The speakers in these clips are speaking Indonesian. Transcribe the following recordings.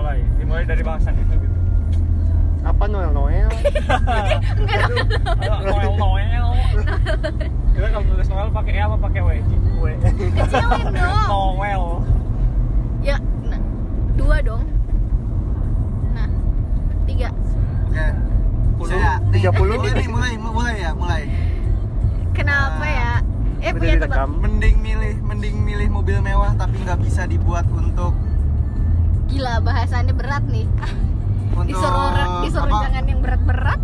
mulai dimulai dari bahasan itu gitu. Apa Noel? Noel? enggak Noel. Noel kita kalau nulis Noel pakai E apa pakai W? W. Kecilin dong. Noel. Ya nah, dua dong. Nah tiga. Oke. Puluh, Saya, nih, tiga puluh. mulai mulai, mulai ya, mulai. kenapa ya? Eh punya. Mending milih, mending milih mobil mewah tapi nggak bisa dibuat untuk gila bahasannya berat nih. Untuk disuruh disuruh apa? jangan yang berat-berat.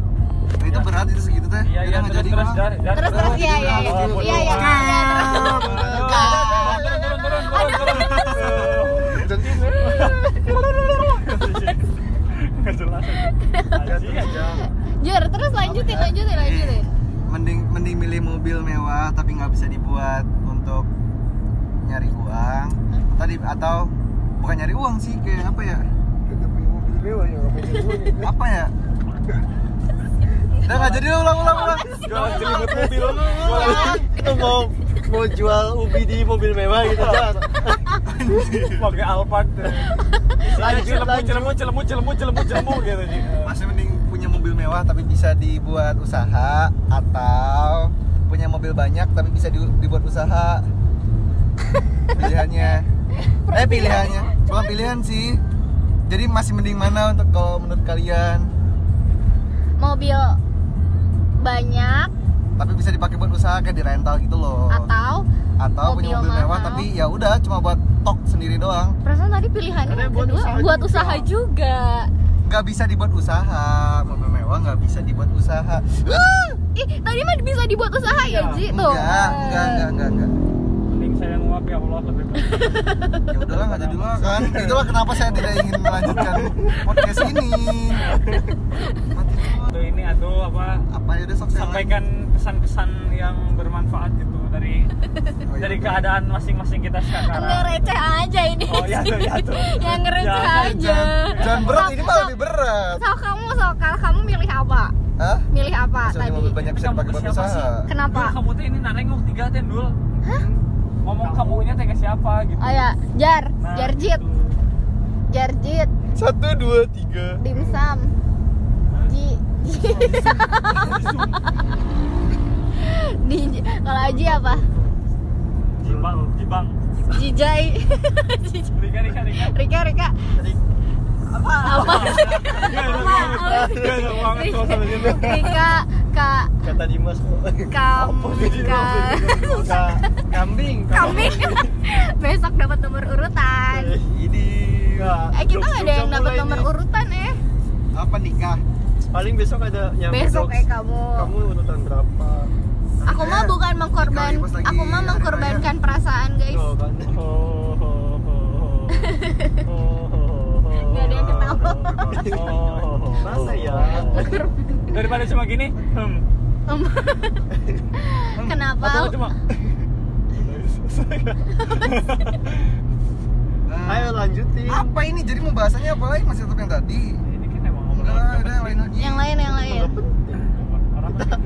Nah, itu berat itu segitu teh. iya iya terus jadi, terus terus terus Terus, ya ya ya iya ya turun turun turun turun Nggak jelas aja aja Jur, terus lanjutin lanjutin lanjutin. Mending mending milih mobil mewah tapi nggak bisa dibuat untuk nyari uang. Tadi atau bukan nyari uang sih kayak apa ya? Mobil mewah ya, ya. Apa ya? Udah nggak jadi ulang ulang ulang. jualan celimut mobil jualan Itu mau mau jual ubi di mobil mewah gitu Jar. pakai Alphard Lanjut, celemu lanjut. celemu celemu celemu celemu celemu gitu sih Masih mending punya mobil mewah tapi bisa dibuat usaha atau punya mobil banyak tapi bisa di- dibuat usaha. Pilihannya. Eh pilihannya. Bukan pilihan sih. Jadi masih mending mana untuk kalau menurut kalian? mobil banyak Tapi bisa dipakai buat usaha kayak di rental gitu loh. atau Atau punya mobil mobil mewah tapi ya udah cuma buat tok sendiri doang. perasaan tadi pilihannya Karena buat kedua usaha buat juga. usaha juga Nggak bisa dibuat usaha. Mobil mewah nggak bisa dibuat usaha. ih tadi mah bisa dibuat usaha ya Iya. Ji tuh Enggak, enggak, enggak, enggak, enggak. Nguap ya Allah lebih baik. Ya udahlah nggak jadi lah kan itulah kenapa saya tidak ingin melanjutkan podcast ini. Tuh, ini atau apa? Apa ya udah sampaikan pesan-pesan yang bermanfaat gitu dari. Oh, iya, dari bener. keadaan masing-masing kita sekarang. Receh aja ini. Oh ya tuh ya tuh yang receh Jangan, aja. jangan, jangan berat ini malah lebih berat. So kamu so kalau kamu milih apa? Hah? milih apa Maksudnya tadi? mobil banyak bisa buat siapa usaha? kenapa? Dul, kamu tuh ini narengok tiga teh dul ngomong kamunya teh ke siapa gitu. Oh ya jar Nah, jarjit gitu. jarjit Satu, dua, tiga. dimsum. Ji ji. Di kalau Aji apa? Jibang jibang. Jijai. Rika Rika Rika. Rika Rika. Apa? Apa? Rika kak Kata Dimas kok. kam ka Ka- Kambing. kambing besok dapat nomor urutan Ini. ya, eh kita nggak ada yang dapat nomor nih. urutan eh apa nikah Paling besok ada nyampe besok eh kamu Kamu urutan berapa? aku mah bukan mengkorban aku mah mengkorbankan perasaan guys. Oh, oh, oh, oh. Nggak ada yang ketawa. Oh, Masa ya? daripada cuma gini hmm. kenapa? atau cuma? Ayo lanjutin. apa ini? Jadi mau bahasanya apa lagi? Masih tetap yang tadi? Ini kita ngomong yang lain lagi. Yang lain yang lain.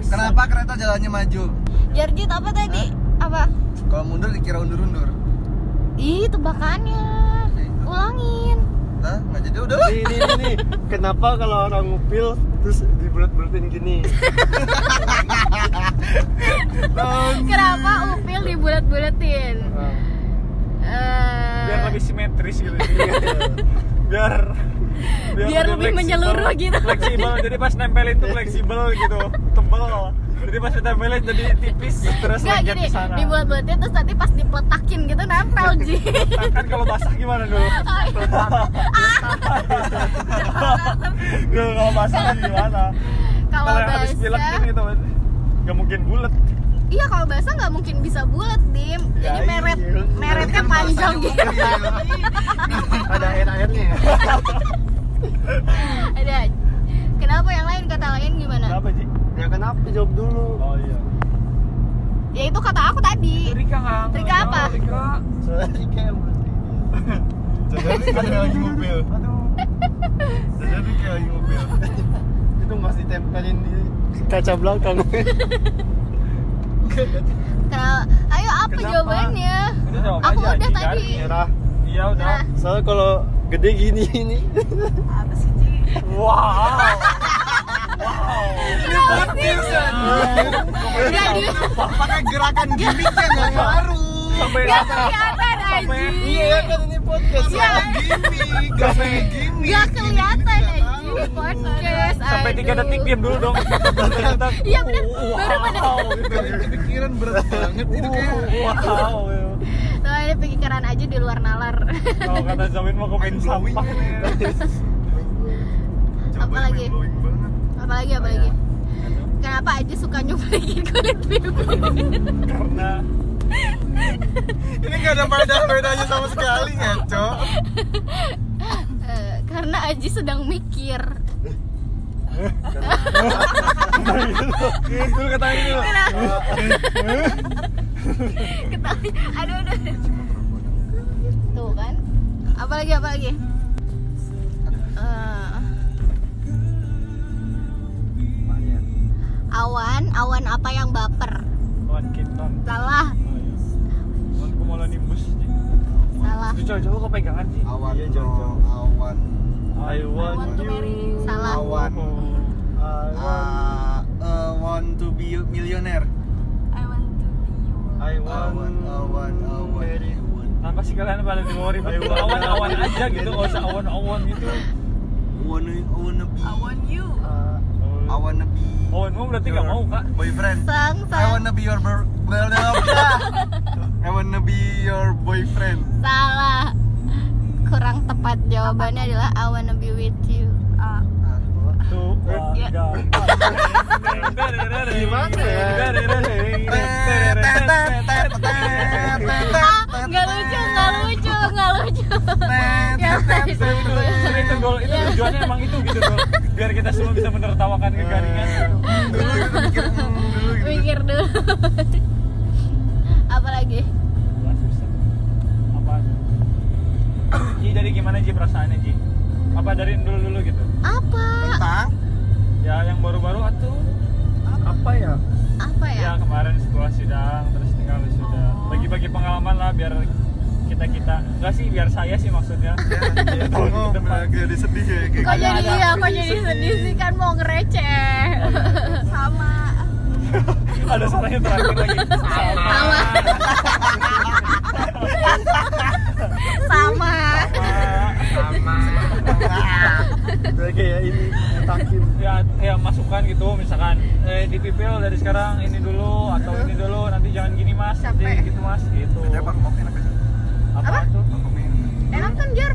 Kenapa kereta jalannya maju? Jarjit apa tadi? Apa? Kalau mundur dikira undur-undur. Ih tebakannya. Ulangin nah nggak jadi udah lah. Nih, nih, nih, nih. Kenapa kalau orang ngupil terus dibulet-buletin gini? kenapa upil dibulet-buletin Nah, Eh, biar lebih simetris gitu. Biar Biar lebih fleksibel. menyeluruh gitu. fleksibel jadi pas nempelin tuh fleksibel gitu. Tebel. Jadi pas ditempelin jadi tipis terus lengket gini, ke sana. dibuat-buatin terus nanti pas dipletakin gitu nempel Ji. Nah, kan kalau basah gimana dulu? Dulu kalau basah kan gimana? Kalau habis pilek basah, gitu nggak mungkin bulat iya kalau basah nggak mungkin bisa bulat dim. Ya, Jadi meret iya. meretnya panjang gitu. mobil. Ada air-airnya ya? Ada Kenapa yang lain kata lain gimana? kenapa Ji? Ya kenapa jawab dulu? oh iya Ya itu kata aku tadi Rika nggak Rika apa? Rika Soalnya kayak jadi kayak lagi mobil jadi kayak lagi mobil itu masih tempelin di kaca belakang. Kenapa? Ayo apa Kenapa? jawabannya? Udah jawab Aku aja, udah tadi. Merah. iya udah Nah. Soalnya kalau Gede gini ini. Apa sih, Ji? Wow. Nggak di pakai gerakan gimmicknya nggak ngaruh Sampai nggak kelihatan aja. Iya kan ini podcast. Iya. gimmick gak kayak gimmick Nggak kelihatan aja di podcast. sampai tiga detik diam dulu dong. Ternyata Iya benar. Baru pada wow. Kali kepikiran berat banget itu kayak Wow. Ini pikiran aja di luar nalar. Kalau kata Zawin mau komen sampah nih. Apa lagi? Mind-blowing banget. Apalagi apalagi. Kenapa aja suka nyuplikin kulit pipi? Karena ini gak ada faedah-faedahnya sama sekali ngaco Eh, karena Aji sedang mikir. dulu katanya gitu. Ketahui. Aduh aduh. Tuh kan. Apalagi apalagi. Eh, awan, awan apa yang baper? Kawan Kinton. Salah, Kawan Cumulonimbus. salah, Itu cowok-cowok kepegangan sih. awan Iya, dong, awan I want Want to marry. you. salah. awan I want. uh, uh, want to be millionaire I want to be you. I want. awan awan awan Marry. Kenapa sih kalian pada memori betul awan-awan aja gitu, nggak usah awan-awan gitu. wanna wanna be I want you. Uh, I wanna be Awan mau berarti nggak mau kak? boyfriend Sang, I sang. wanna be your blah. I wanna be your boyfriend Salah. Kurang tepat jawabannya adalah I wanna be with you. Ah, Tuh, Ya. Gimana ya? Itu, itu gol, itu Ya. tujuannya emang itu gitu gol. Biar kita semua bisa menertawakan kegaringan. dulu gitu mikir dulu gitu Mikir dulu. Apalagi? Wah, susah. Apa? Ji dari gimana Ji perasaannya Ji? Apa dari dulu dulu gitu? Apa? tentang Ya yang baru-baru atau apa ya? Apa ya? ya kemarin setelah sidang terus tinggal sudah bagi-bagi pengalaman lah biar kita kita enggak sih biar saya sih maksudnya. Ya, oh, bener, jadi sedih ya kayak Kok jadi iya, kok jadi sedih. sedih? sih? Kan mau ngereceh. sama. ada salahnya terakhir lagi. Sama. Sama. sama. Udah kayak ini ngetakin. ya ya masukan gitu misalkan. Eh di pipil dari sekarang ini dulu atau ini dulu nanti jangan gini mas. Nanti Capek. gitu mas. Gitu. Ada parfum enak aja apa, Apa? enak. Enak kan Jar?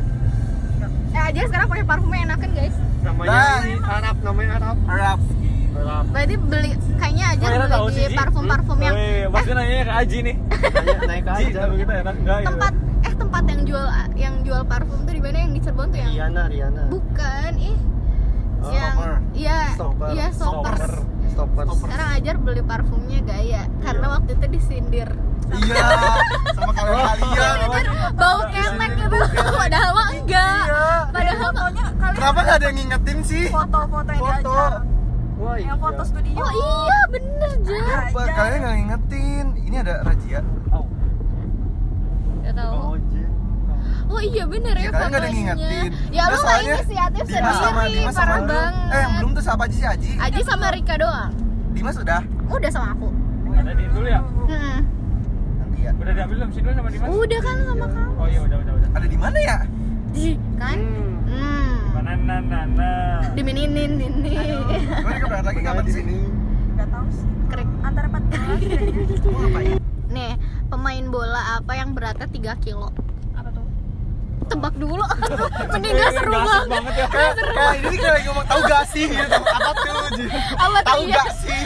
Eh aja sekarang pakai parfumnya enak kan guys? Namanya Nah. Arab, namanya Arab. Arab. Berarti beli kayaknya aja Oh, beli sih, di Ji. parfum-parfum yang Oh, iya, pasti nanya ke Aji nih Naik, naik Ji aja. kalau kita enak enggak gitu tempat eh tempat yang jual yang jual parfum tuh di mana yang di Cirebon tuh yang Riana, Riana. bukan ih Oh, yang iya Stopper. iya stoppers. Stopper. Stoppers. Sekarang ajar beli parfumnya gaya karena waktu itu disindir. Iya sama kalian kalian Bau ketek gitu. Padahal mah enggak. Padahal Fotonya kalian kenapa nggak ada yang ngingetin sih foto-foto yang Foto. diajar. Wah, Yang foto iya. studio. Oh iya bener. Apa, kalian nggak ngingetin ini ada razia oh. Gak tahu. Oh iya bener ya ya kalian nggak ada fotonya. yang ngingetin Ya lu Terus nggak inisiatif Dimas sama sendiri, Dimas sama parah lu banget. eh yang belum tuh siapa aja sih Aji Aji sama Rika doang. Dimas udah Udah sama aku. ada di dulu ya Hmm. Udah diambil belum sih dulu sama Dimas Udah kan sama kamu. oh iya udah udah udah ada di mana ya Di kan? Hmm. Hmm. mana nana nana Dimininin ini. gue ini berangkat lagi kapan di sih sini. Gak tahu sih. Krik. Antara 14 kayaknya. Mau ngapain Nih, pemain bola apa yang beratnya 3 kilo? Apa? Tebak dulu. Mending gak seru banget. banget ya kayak kayak ini kayak lagi ngomong tahu gak sih gitu apa tuh? Apa tuh tahu iya? gak sih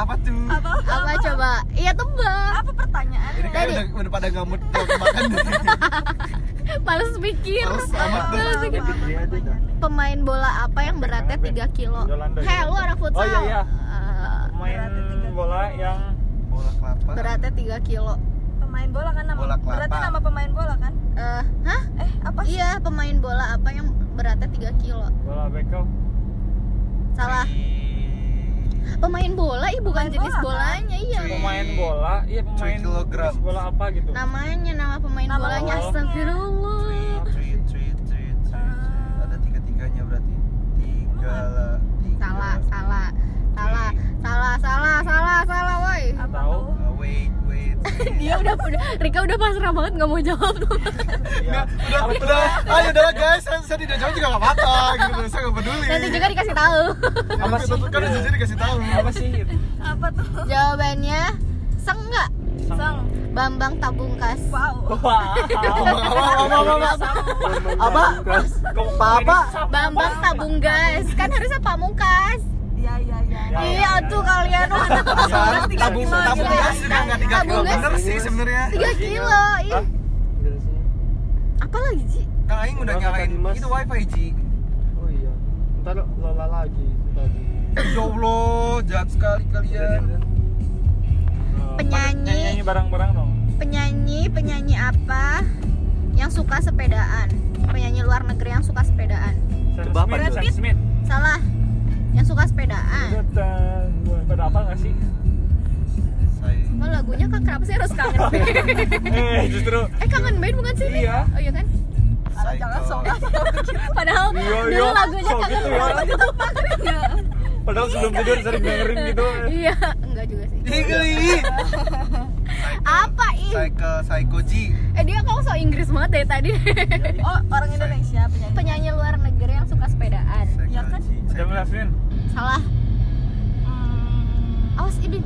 apa tuh Apa? Apa coba? Iya tebak. Apa pertanyaan? ini kayak Tadi. udah, udah pada mood mau makan Males pikir. Males pikir. Gede aja dah. Pemain bola apa yang beratnya 3 kilo? Heh, lu anak futsal. Oh, iya, iya. Eh, main bola yang bola kelapa beratnya 3 kilo pemain bola kan nama? Bola beratnya nama pemain bola kan? Uh, hah? Eh apa? Sih? iya pemain bola apa yang beratnya 3 kilo? Bola bekel. Salah. Pemain bola iya bukan pemain jenis bola, kan? bolanya kan? iya pemain bola iya pemain kilogram. bola apa gitu? Namanya nama pemain nama bolanya. astagfirullah. Ah. Ada tiga tiganya berarti tiga. Salah, salah. Salah salah salah salah salah salah woi tahu Astagfirullah. Three, three, Rika udah pasrah banget nggak mau jawab tuh. Iya. udah udah ayo udah guys saya, saya tidak jawab juga gak apa-apa gitu saya gak peduli Nanti juga dikasih tahu. Apa sih? kan udah jadi dikasih tahu Apa sih? Apa tuh? Jawabannya seng nggak? Sang. Bambang Tabungkas. Wow. Wah. apa apa Bambang Tabunggas. Kan harusnya Pamungkas. Iya iya iya. Ya, Iya tuh kalian Kan, Tiga tabung kilo tabung gas juga nggak tiga kilo Tabung gas. bener sih sebenarnya 3 kilo. Ih, apa lagi sih? kang Aing udah nyalain itu wifi Ji Oh iya. Ntar lola lagi tadi. ya Allah jahat sekali kalian Penyanyi. Nyanyi bareng-bareng dong. Penyanyi, penyanyi apa yang suka sepedaan? Penyanyi luar negeri yang suka sepedaan. Sam Coba apa Smith, itu? Sam Smith. Salah. Yang suka sepedaan. Apa nggak sih? Oh, lagunya kan kenapa sih harus kangen band? Eh, justru eh kangen band bukan sih? Iya. Oh iya kan? Alah, jangan sok. Padahal Iya, dulu iya. lagunya Sok kangen gitu ya. band gitu Iya. padahal sebelum tidur sering dengerin gitu. Iya, enggak juga sih. Ih, geli. Apa ih? Cycle Psycho G Eh dia kamu so Inggris banget dari tadi. Oh, orang Indonesia penyanyi. penyanyi luar negeri yang suka sepedaan. Iya kan? Lasmin. Salah. Awas ini.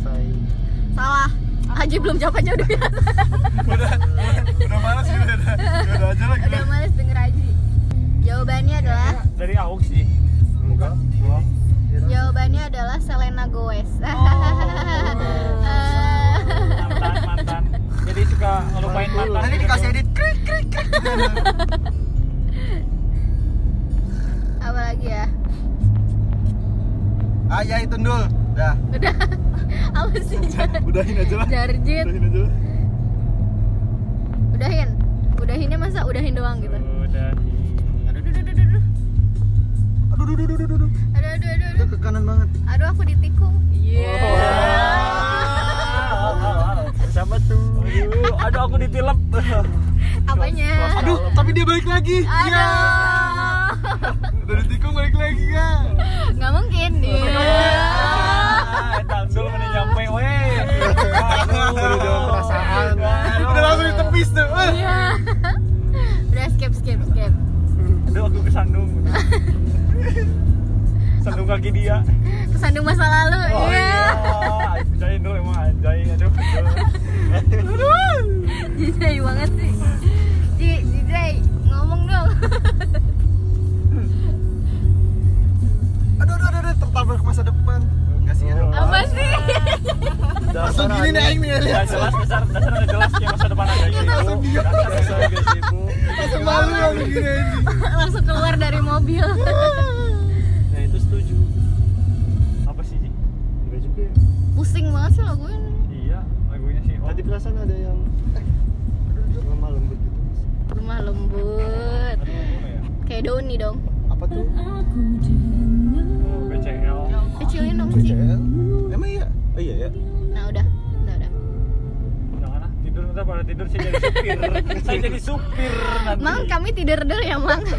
Say. Salah. Haji belum jawab aja udah biasa. udah udah malas gitu udah udah aja lah gitu Udah males denger Haji. Jawabannya adalah Dari Aux sih. Enggak. Jawabannya adalah Selena Gomez. Mantan, mantan. Jadi suka ngelupain mantan. nanti gitu. dikasih edit krik krik krik Apa lagi ya? ayah itu dul dah Udah. Apa sih? Jar? udahin aja lah Jarjit. udahin aja lah Udahin. Udahinnya masa udahin doang gitu. Udah. Aduh, aduh, aduh, aduh, aduh. aduh aduh aduh aduh aduh Aduh, aduh, aduh, udah aduh. ke kanan banget Aduh, aku ditikung. Iya. Siapa tuh? Aduh, aduh aku ditilep. Apanya? aduh tapi dia balik lagi Aduh. Iya. udah ditikung balik lagi ya Nggak mungkin dia. Langsung ditepis tuh. Iya. Udah skip, skip, skip. Aduh aku kesandung. Sandung kaki dia. Kesandung masa lalu. Oh Iya. iya. Anjay dulu emang anjay. Aduh. aduh. Jijai banget sih. Ji, Jijai, ngomong dong. aduh aduh, aduh tertabrak masa depan nggak sih ya Apa sih? Langsung gini nih aing nih lihat jelas dasar dasar nggak jelas kayak masa depan ada gitu. langsung dia ibu. langsung malu langsung gini Langsung keluar dari mobil. Ya itu setuju. Apa sih Ji? Enggak juga. ya. Pusing banget sih lagunya. Iya lagunya sih. Oh. Tadi perasaan ada yang eh, lemah lembut gitu. Rumah lembut. Ya? Kayak Doni dong. Apa tuh? Oh, BCL. Kecilin dong. BCL. emang iya Oh iya ya. Nah, udah. Udah, udah. Jangan tidur ntar pada tidur saya jadi supir. saya jadi supir nanti. Mang, kami tidur dulu ya, Mang.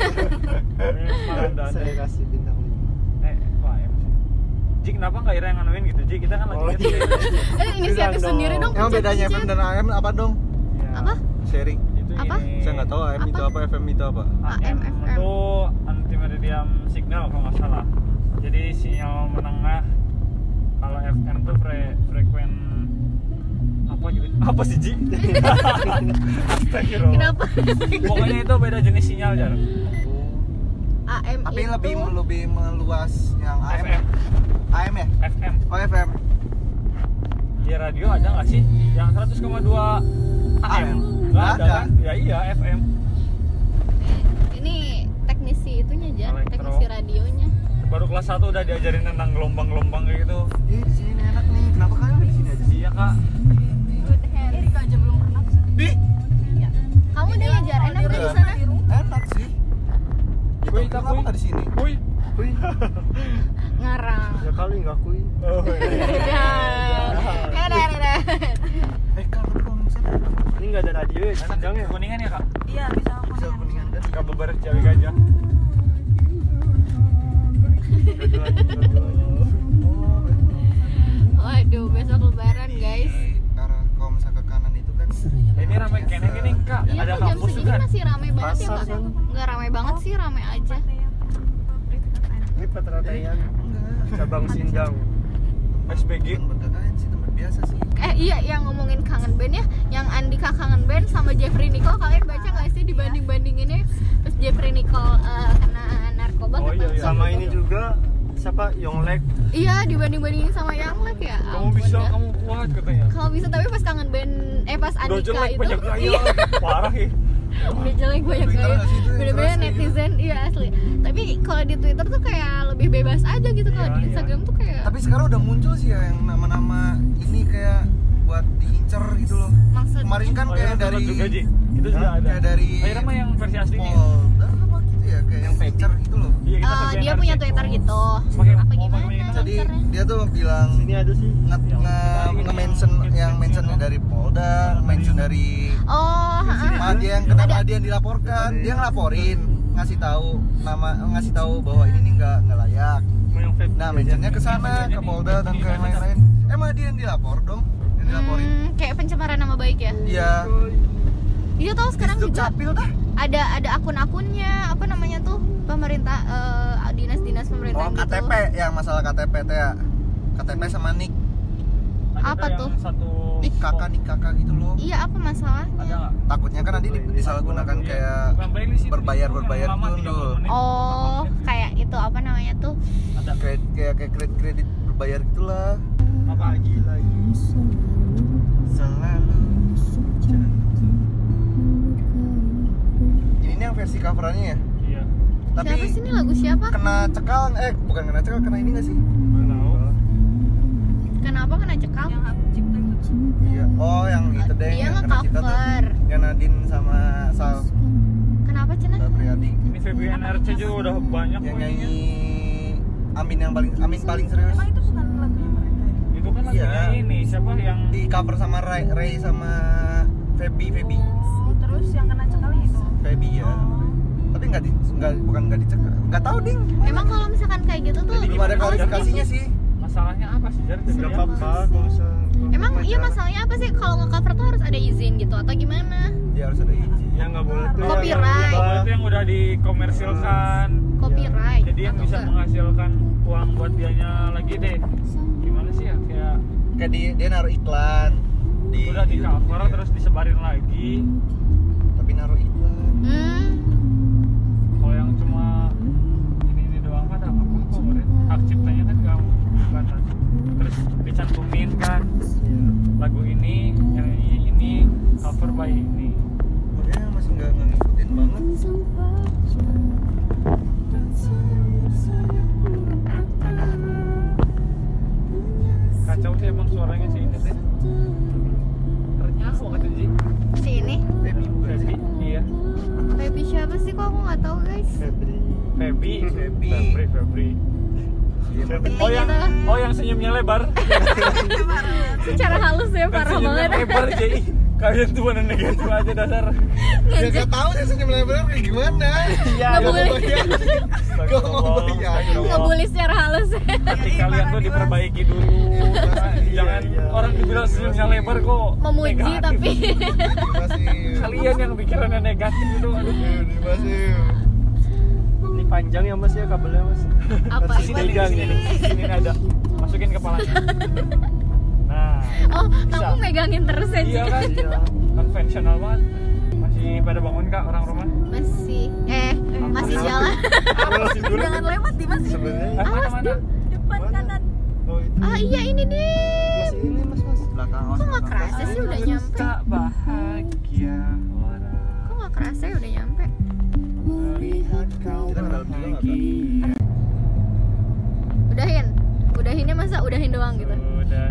Eh, Saya kasih bintang lima. Eh, ayam sih? Ji kenapa nggak Ira yang nganuin gitu? Ji kita kan lagi Oh, ngetik. eh, inisiatif sendiri dong. dong. emang bedanya FM dan AM apa dong Ya, Apa? sharing Itu Apa? ini. saya nggak tahu AM itu Apa? apa FM itu apa AM AM, FM. itu anti meridian signal kalau nggak salah. Jadi sinyal menengah. Kalau FM apa sih Ji? Kenapa? Pokoknya itu beda jenis sinyal jar. AM tapi itu lebih lebih meluas yang AM FM. AM ya FM. oh FM Di radio ada nggak sih yang 100,2 AM? AM? Nggak ada ada. kan? Ya iya FM. ini teknisi itunya aja, Elektro. teknisi radionya. Baru kelas 1 udah diajarin tentang gelombang-gelombang kayak gitu. Ih, di sini enak nih. Kenapa kalian di sini aja? Iya kak. Di, Kamu udah ngajar enak di sana? enak sih. Ya, Kuy, kenapa kuy. nggak di sini? Ngarang. ya kali nggak kui. Oh, Udah. Udah, udah. Eh, kak, tapi kalau Ini nggak ada radio ya, Enak sidangnya. kuningan ya kak? Iya, bisa bisa kuningan kan? Kak bebar cewek gajah. Waduh, besok lebaran guys. Kanan itu kan ramai kene gini kak. Iya ada jam kampus segini juga. masih ramai banget ya Pasar kak? kan? Nggak ramai banget sih, ramai aja. Ini Petratean cabang Sindang. SBG tempat KKN sih tempat biasa sih. Eh iya yang ngomongin kangen band ya, yang Andika kangen band sama Jeffrey Nicole kalian baca nggak sih dibanding bandinginnya terus Jeffrey Nicole eh, kena narkoba Oh, iya, iya. Sama ini juga siapa? Yonglek Iya dibanding bandingin sama yang Lek ya. kamu ampun bisa dah. kamu kuat katanya. Kalau bisa tapi pas kangen band eh pas udah Andika jelek itu. banyak gaya iya, parah ya. Udah jelek banyak gaya. Bener-bener netizen iya asli. Tapi kalau di Twitter tuh kayak lebih bebas aja gitu. Kalau Iya, di iya. Instagram tuh kayak tapi sekarang udah muncul sih ya yang nama-nama ini kayak buat diincer gitu loh. Maksud kemarin kan oh kayak iya dari juga Ji. Itu sudah ada. Kayak dari akhirnya mah yang versi aslinya. Polda apa ya kayak yang incer gitu loh iya kita eh, dia punya. Twitter gitu. Pakai- Apa gimana? jadi dia tuh bilang sini ada sih nge nge nge-mention yang mentionnya dari Polda, mention dari Oh, heeh. ah, dia yang kenapa dia yang dilaporkan, dia ngelaporin, ngasih tahu nama ngasih tahu bahwa ini nih nggak nggak layak. Nah, mentionnya ke sana, ke Polda dan ke yang lain-lain. Emang dia yang dilapor dong? Yang dilaporin. Hmm, kayak pencemaran nama baik ya. Iya. Dia tahu sekarang juga capil dah. ada ada akun-akunnya apa namanya tuh pemerintah eh, dinas-dinas pemerintah Oh, gitu. KTP yang masalah KTP teh ya. KTP sama nik, Ada Apa yang tuh? satu nik kakak nik kakak gitu loh. Iya apa masalahnya? ada Takutnya kan nanti di- disalahgunakan kayak berbayar- berbayar gitu 30 loh. menit. Oh, kayak itu apa namanya tuh? ada kredit kayak kayak kredit kredit berbayar gitulah. apa lagi lagi Selalu Ini yang versi coverannya ya. iya Tapi siapa sih ini lagu siapa? kena cekal eh bukan kena cekal kena ini gak sih? Kenapa kena cekal? Yang aku cipta itu. Iya. Oh yang itu deh Dia yang kena cita tuh. Yang Nadine sama Sal Kenapa Cina? Priadi ini VBN RC juga udah banyak yang nyanyi Amin yang paling Amin paling serius Emang itu bukan lagunya mereka ya? itu kan Iya. lagunya ini siapa yang di cover sama Ray, Ray sama Feby Feby Oh, terus yang kena cekalnya Feby ya tapi nggak di nggak bukan nggak dicekal nggak tahu ding. Emang kalau misalkan kayak gitu tuh belum ada klarifikasinya sih. Masalahnya apa sih Jar? nggak apa-apa Emang iya masalahnya apa sih? Kalau nge-cover tuh harus ada izin gitu atau gimana? dia harus ada izin. Ya nggak boleh tuh. Yang- Copyright. yang- Kalau itu yang udah dikomersilkan. Copyright. jadi yang bisa enggak? menghasilkan uang buat dianya lagi deh. Gimana sih ya? Kayak kayak di, dia naruh iklan di udah di cover YouTube-nya. terus disebarin lagi. Tapi naruh iklan Hmm. kalau yang cuma ini ini doang kan apa hak ciptanya kan nggak bukan terus dicantumin kan? Lagu ini yang ini, cover by ini. Makanya masih nggak nggak ngikutin banget. Kacau sih emang suaranya sih ini sih sih kok aku nggak tahu guys. Febri Feby Feby. Febri Febri Iya, oh yang gitu. oh yang senyumnya lebar Secara halus ya Kan parah senyumnya banget. lebar jadi kalian tuh mana negatif aja dasar? Ya nggak tahu sih senyum lebar kayak gimana. Iya Nggak boleh. Gak mau bayangin Ngebully secara halus. hati kalian tuh diperbaiki dulu. Jangan iya. orang dibilang senyumnya lebar kok. Memuji negatif. tapi. Kalian yang pikirannya negatif itu aduh ini panjang ya mas ya kabelnya mas. Apa? sini di sini ada. Masukin kepalanya Oh, Bisa. kamu megangin terus ya, iya kan Iya. konvensional banget masih pada bangun kak orang rumah Masih eh masih jalan. masih dulu Jangan lewat di mas. sebenarnya Ah, mana mana Depan Mana? kanan. oh itu Ah iya ini deh. masih ini mas mas belakang Kok nggak kerasa sih udah nyampe? tak bahagia Kok nggak kerasa ya udah nyampe? melihat kau bahagia Udahin. Udahinnya masa udahin doang gitu. udah